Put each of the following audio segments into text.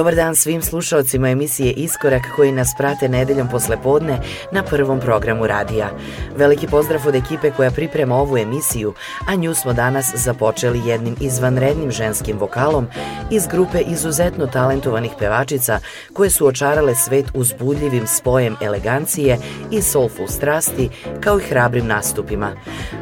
Dobar dan svim slušalcima emisije Iskorak koji nas prate nedeljom posle podne na prvom programu radija. Veliki pozdrav od ekipe koja priprema ovu emisiju, a nju smo danas započeli jednim izvanrednim ženskim vokalom iz grupe izuzetno talentovanih pevačica koje su očarale svet uzbudljivim spojem elegancije i soulful strasti kao i hrabrim nastupima.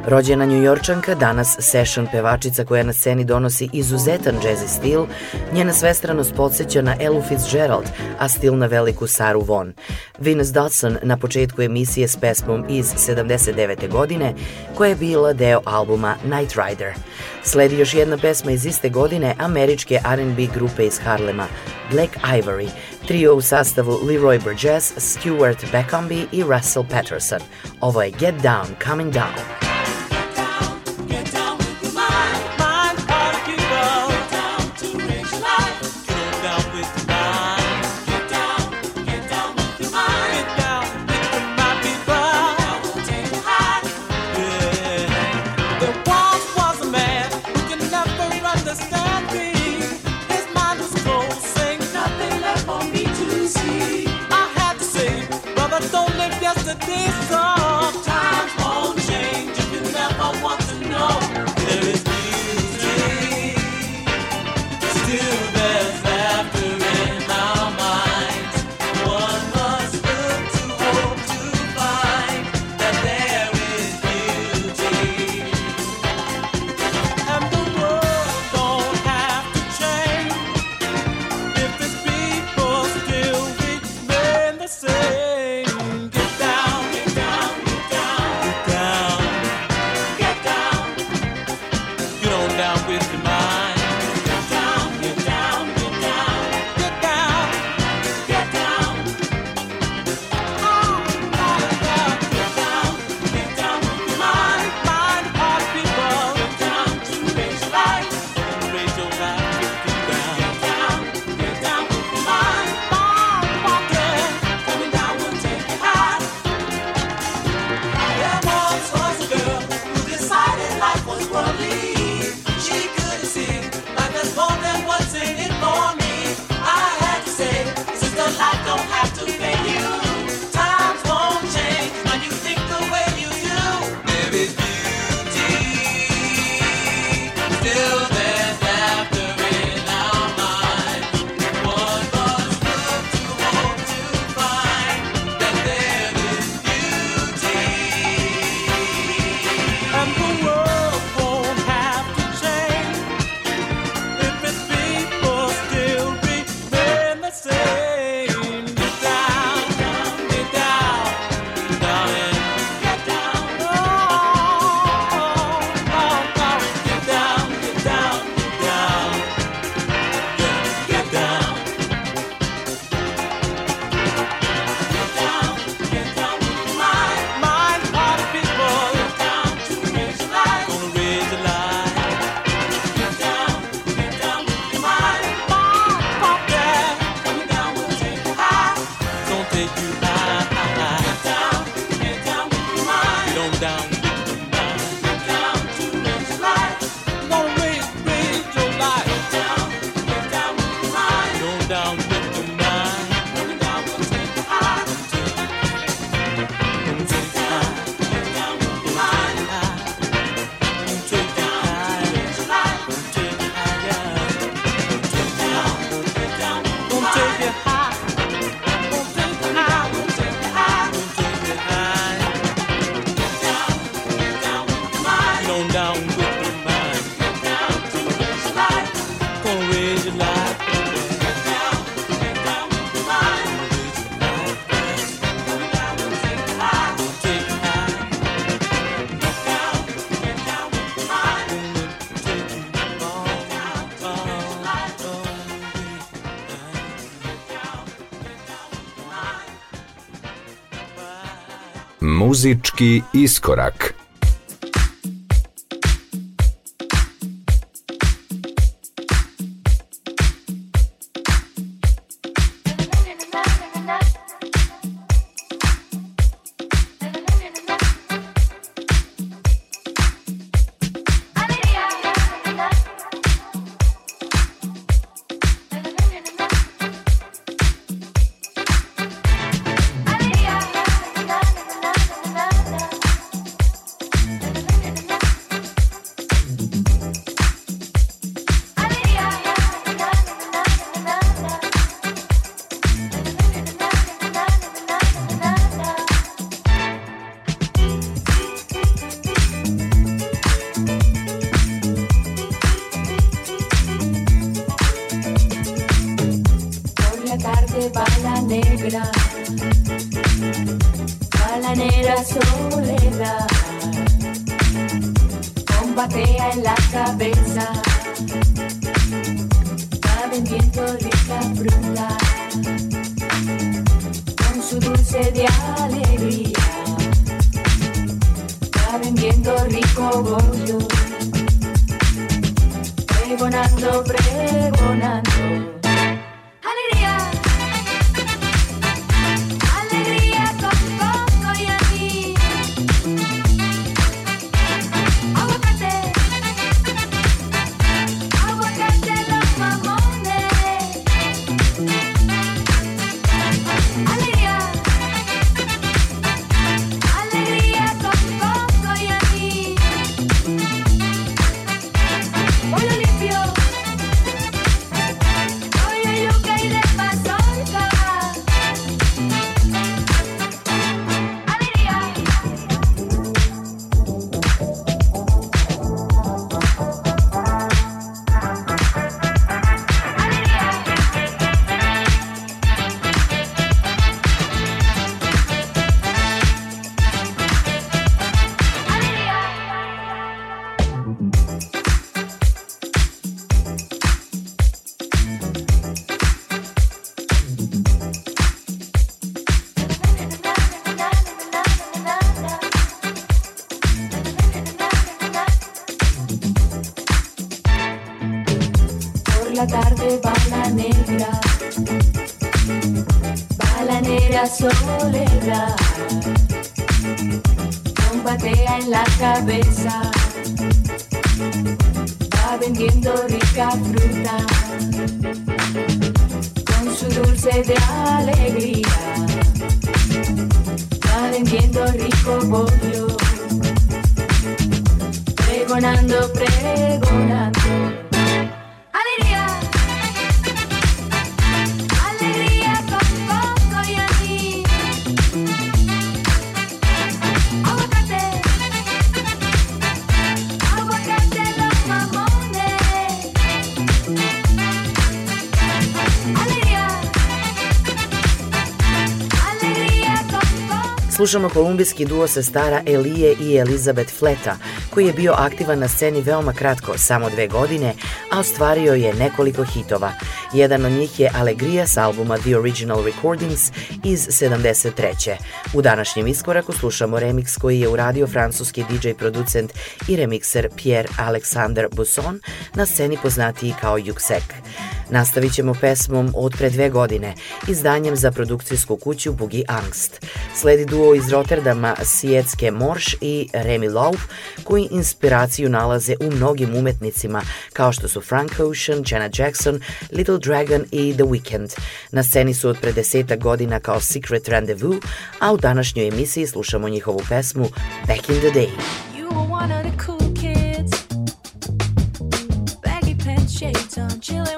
Rođena njujorčanka, danas session pevačica koja na sceni donosi izuzetan jazzy stil, njena svestranost podsjeća na Elu Fitzgerald, a stil na veliku Saru Von. Venus Dodson na početku emisije s pesmom iz 79. godine, koja je bila deo albuma Night Rider. Sledi još jedna pesma iz iste godine američke R&B grupe iz Harlema, Black Ivory, trio u sastavu Leroy Burgess, Stuart Beckomby i Russell Patterson. Ovo je Get Down, Coming Down. Muzički iskorak tarde Slušamo kolumbijski duo sestara Elije i Elizabeth Fleta, koji je bio aktivan na sceni veoma kratko, samo dve godine, a ostvario je nekoliko hitova. Jedan od njih je Alegria s albuma The Original Recordings iz 73. U današnjem iskoraku slušamo remix koji je uradio francuski DJ producent i remikser Pierre Alexander Busson na sceni poznatiji kao Yuxek. Nastavit ćemo pesmom od pre dve godine, izdanjem za produkcijsku kuću Boogie Angst. Sledi duo iz Rotterdama Sijetske Morš i Remy Love, koji inspiraciju nalaze u mnogim umetnicima, kao što su Frank Ocean, Jenna Jackson, Little Dragon i The Weeknd. Na sceni su od pre deseta godina kao Secret Rendezvous, a u današnjoj emisiji slušamo njihovu pesmu Back in the Day. You were one of the cool kids Baggy pants, shades on, chilling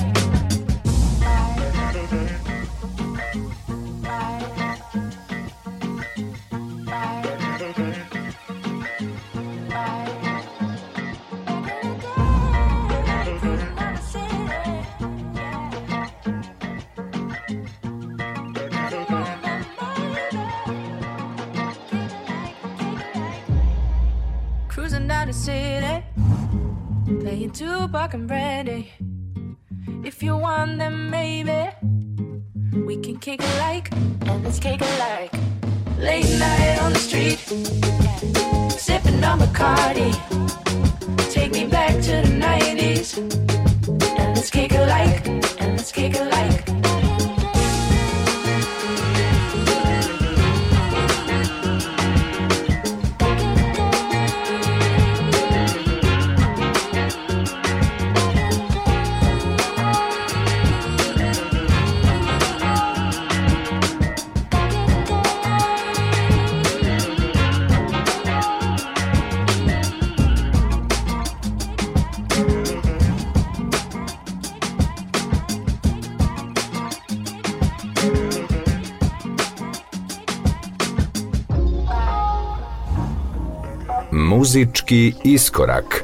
muzički iskorak.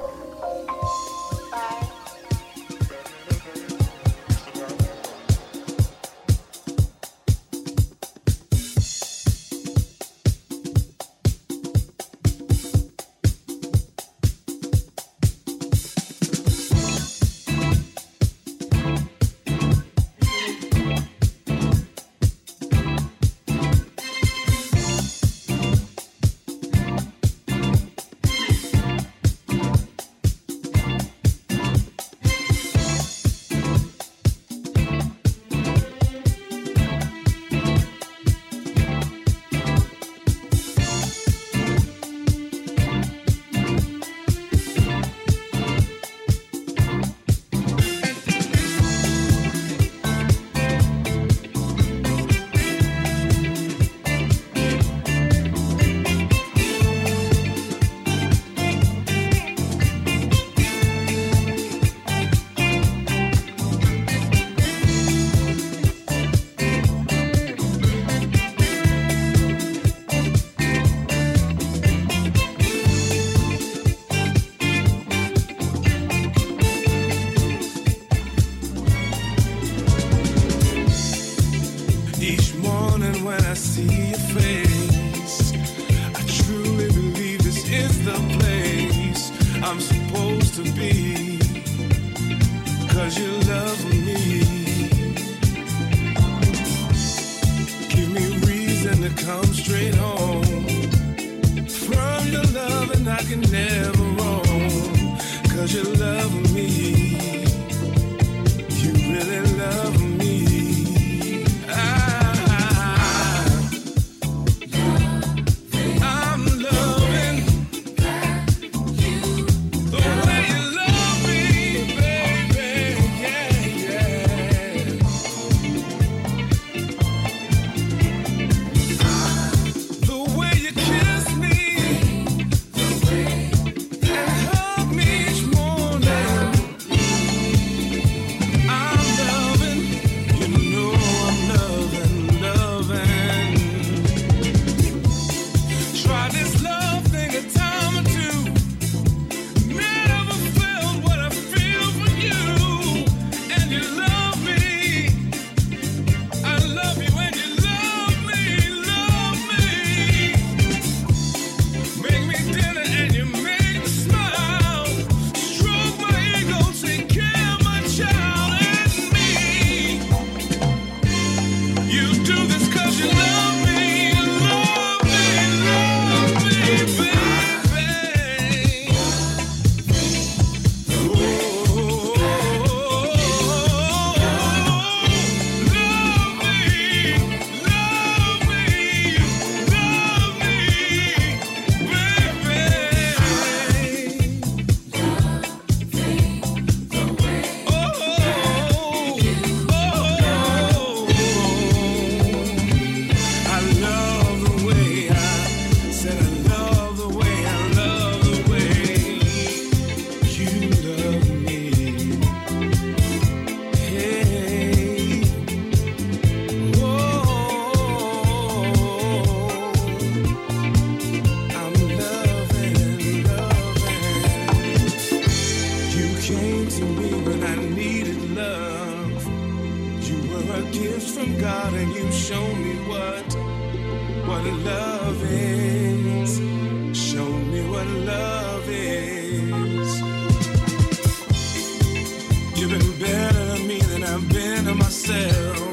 better than me than I've been to myself.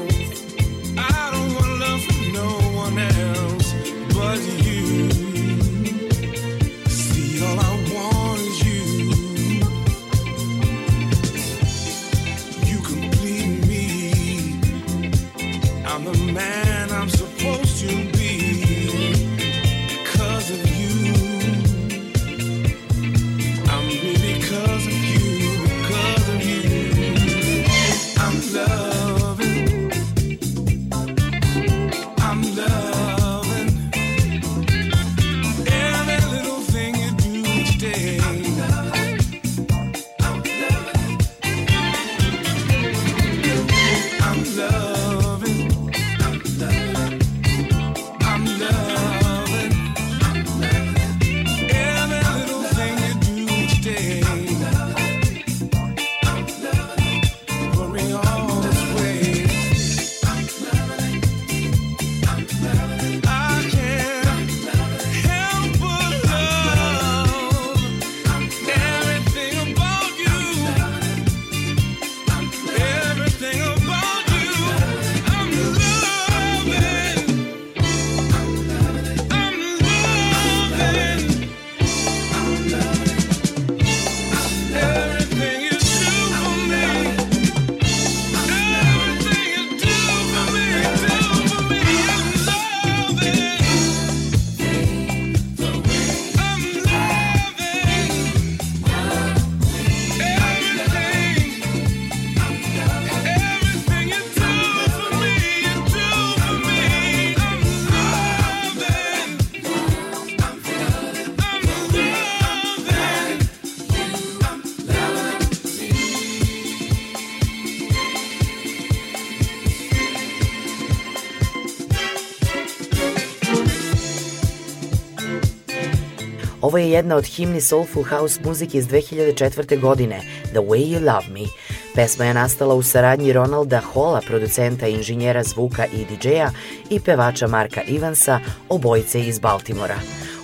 Ovo je jedna od himni Soulful House muzike iz 2004. godine, The Way You Love Me. Pesma je nastala u saradnji Ronalda Hola, producenta inženjera zvuka i DJ-a i pevača Marka Ivansa, obojice iz Baltimora.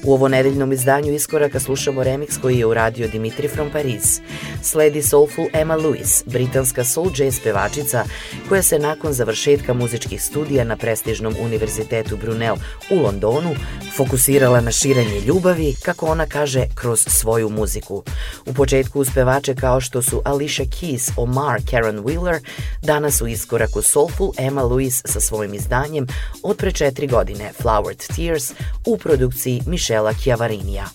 U ovo nedeljnom izdanju iskoraka slušamo remix koji je uradio Dimitri from Paris. Sledi Soulful Emma Lewis, britanska soul jazz pevačica koja se nakon završetka muzičkih studija na prestižnom univerzitetu Brunel u Londonu fokusirala na širenje ljubavi, kako ona kaže, kroz svoju muziku. U početku uz pevače kao što su Alicia Keys, Omar, Karen Wheeler, danas u iskoraku Soulful Emma Lewis sa svojim izdanjem od pre četiri godine Flowered Tears u produkciji Michelle Marcela Chiavarenia.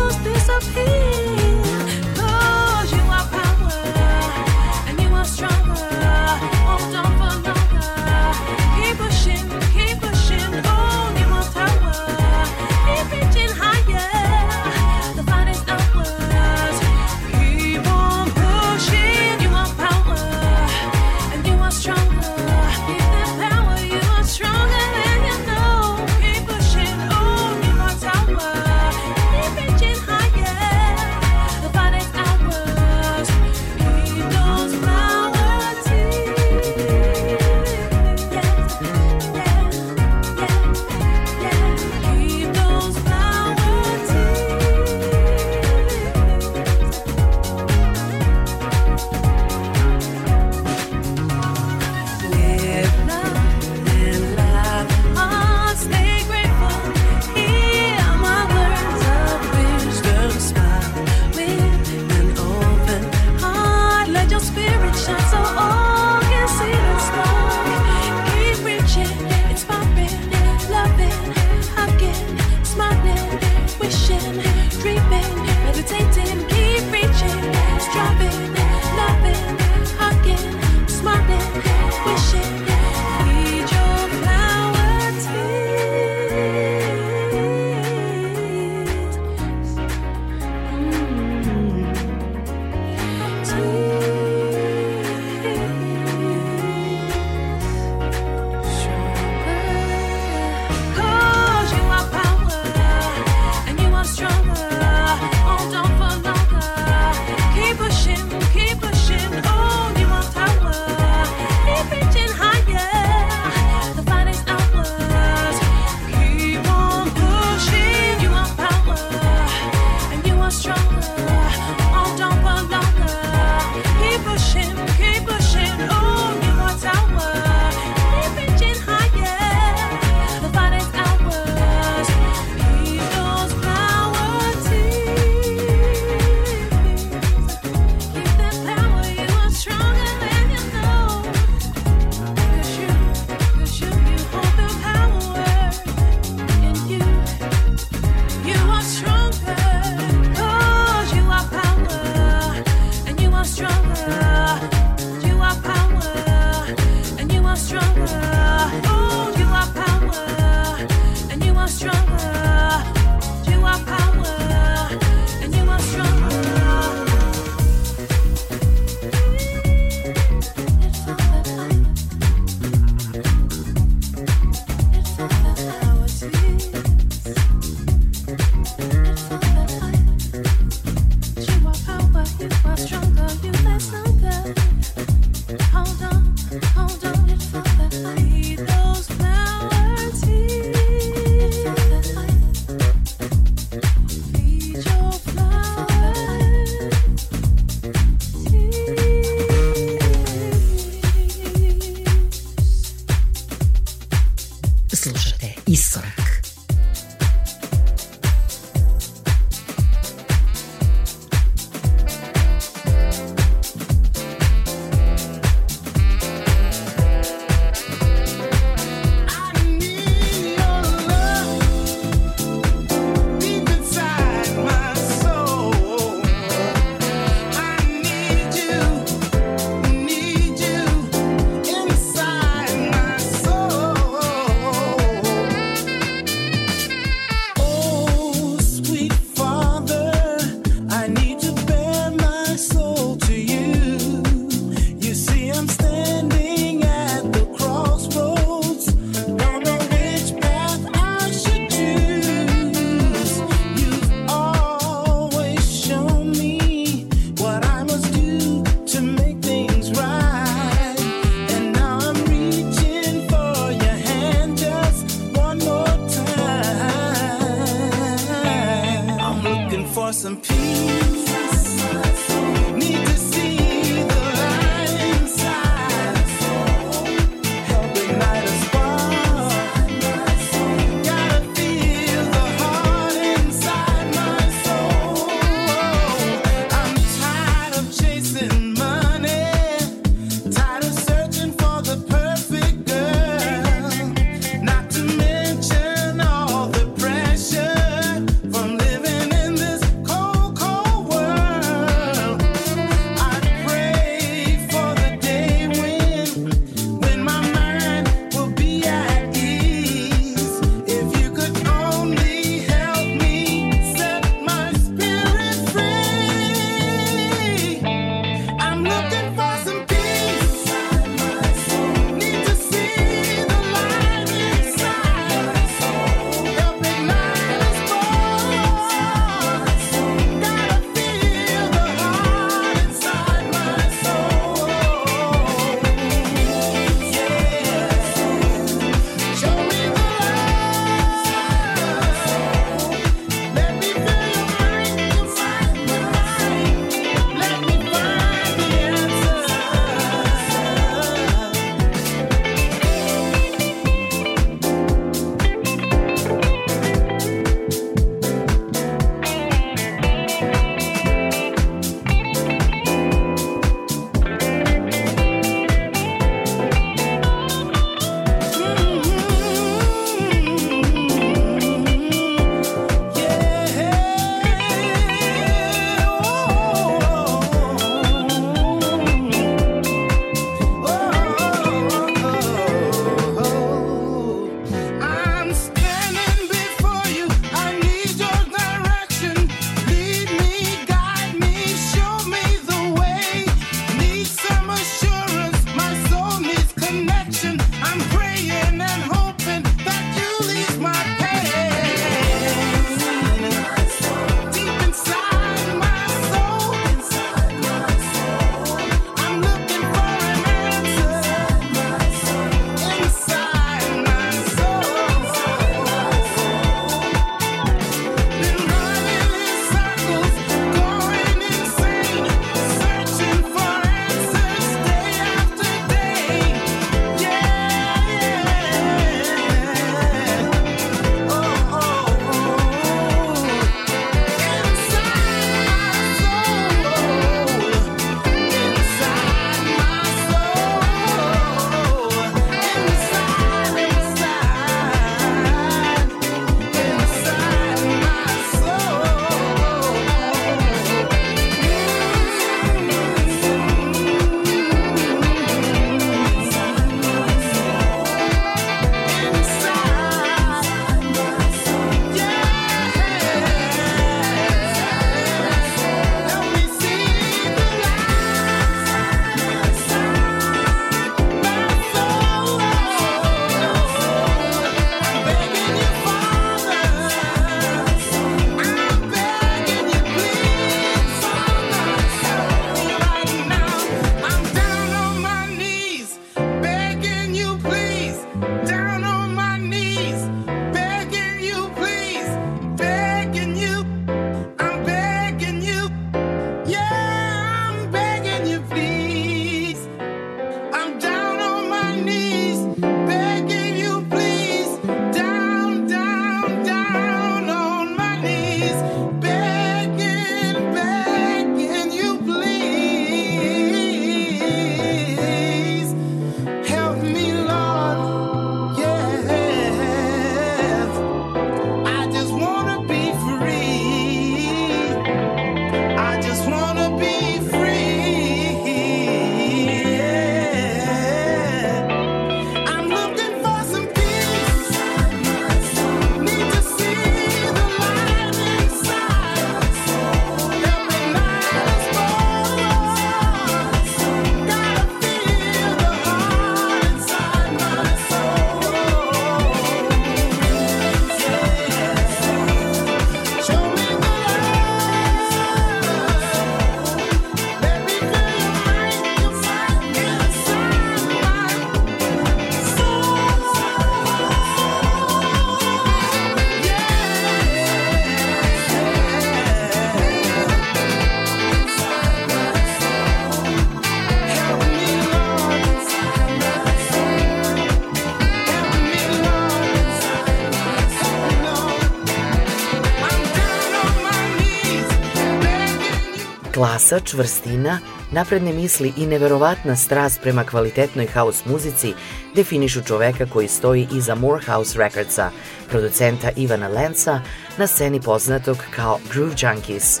Klasa, čvrstina, napredne misli i neverovatna strast prema kvalitetnoj house muzici definišu čoveka koji stoji iza Morehouse Recordsa, producenta Ivana Lenca, na sceni poznatog kao Groove Junkies.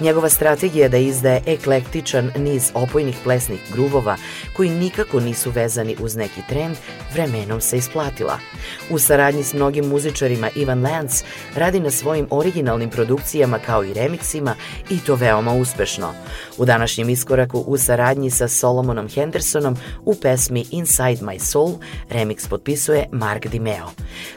Njegova strategija da izdaje eklektičan niz opojnih plesnih gruvova koji nikako nisu vezani uz neki trend, vremenom se isplatila. U saradnji s mnogim muzičarima Ivan Lance radi na svojim originalnim produkcijama kao i remiksima i to veoma uspešno. U današnjem iskoraku u saradnji sa Solomonom Hendersonom u pesmi Inside My Soul remiks potpisuje Mark Dimeo.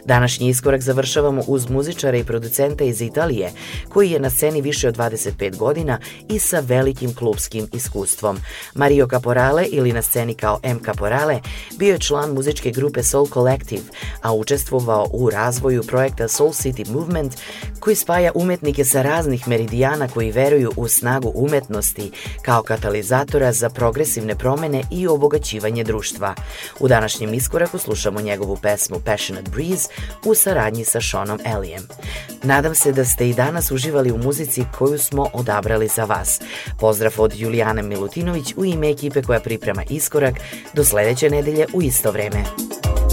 Današnji iskorak završavamo uz muzičara i producenta iz Italije koji je na sceni više od 25 godina i sa velikim klubskim iskustvom. Mario Caporale ili na sceni kao M. Caporale bio je član muzičke grupe Soul Collective, a učestvovao u razvoju projekta Soul City Movement koji spaja umetnike sa raznih meridijana koji veruju u snagu umetnosti kao katalizatora za progresivne promene i obogaćivanje društva. U današnjem iskoraku slušamo njegovu pesmu Passionate Breeze u saradnji sa Seanom Elijem. Nadam se da ste i danas uživali u muzici koju smo odabrali za vas. Pozdrav od Julijane Milutinović u ime ekipe koja priprema iskorak do sledeće nedelje u isto vreme. Thank you.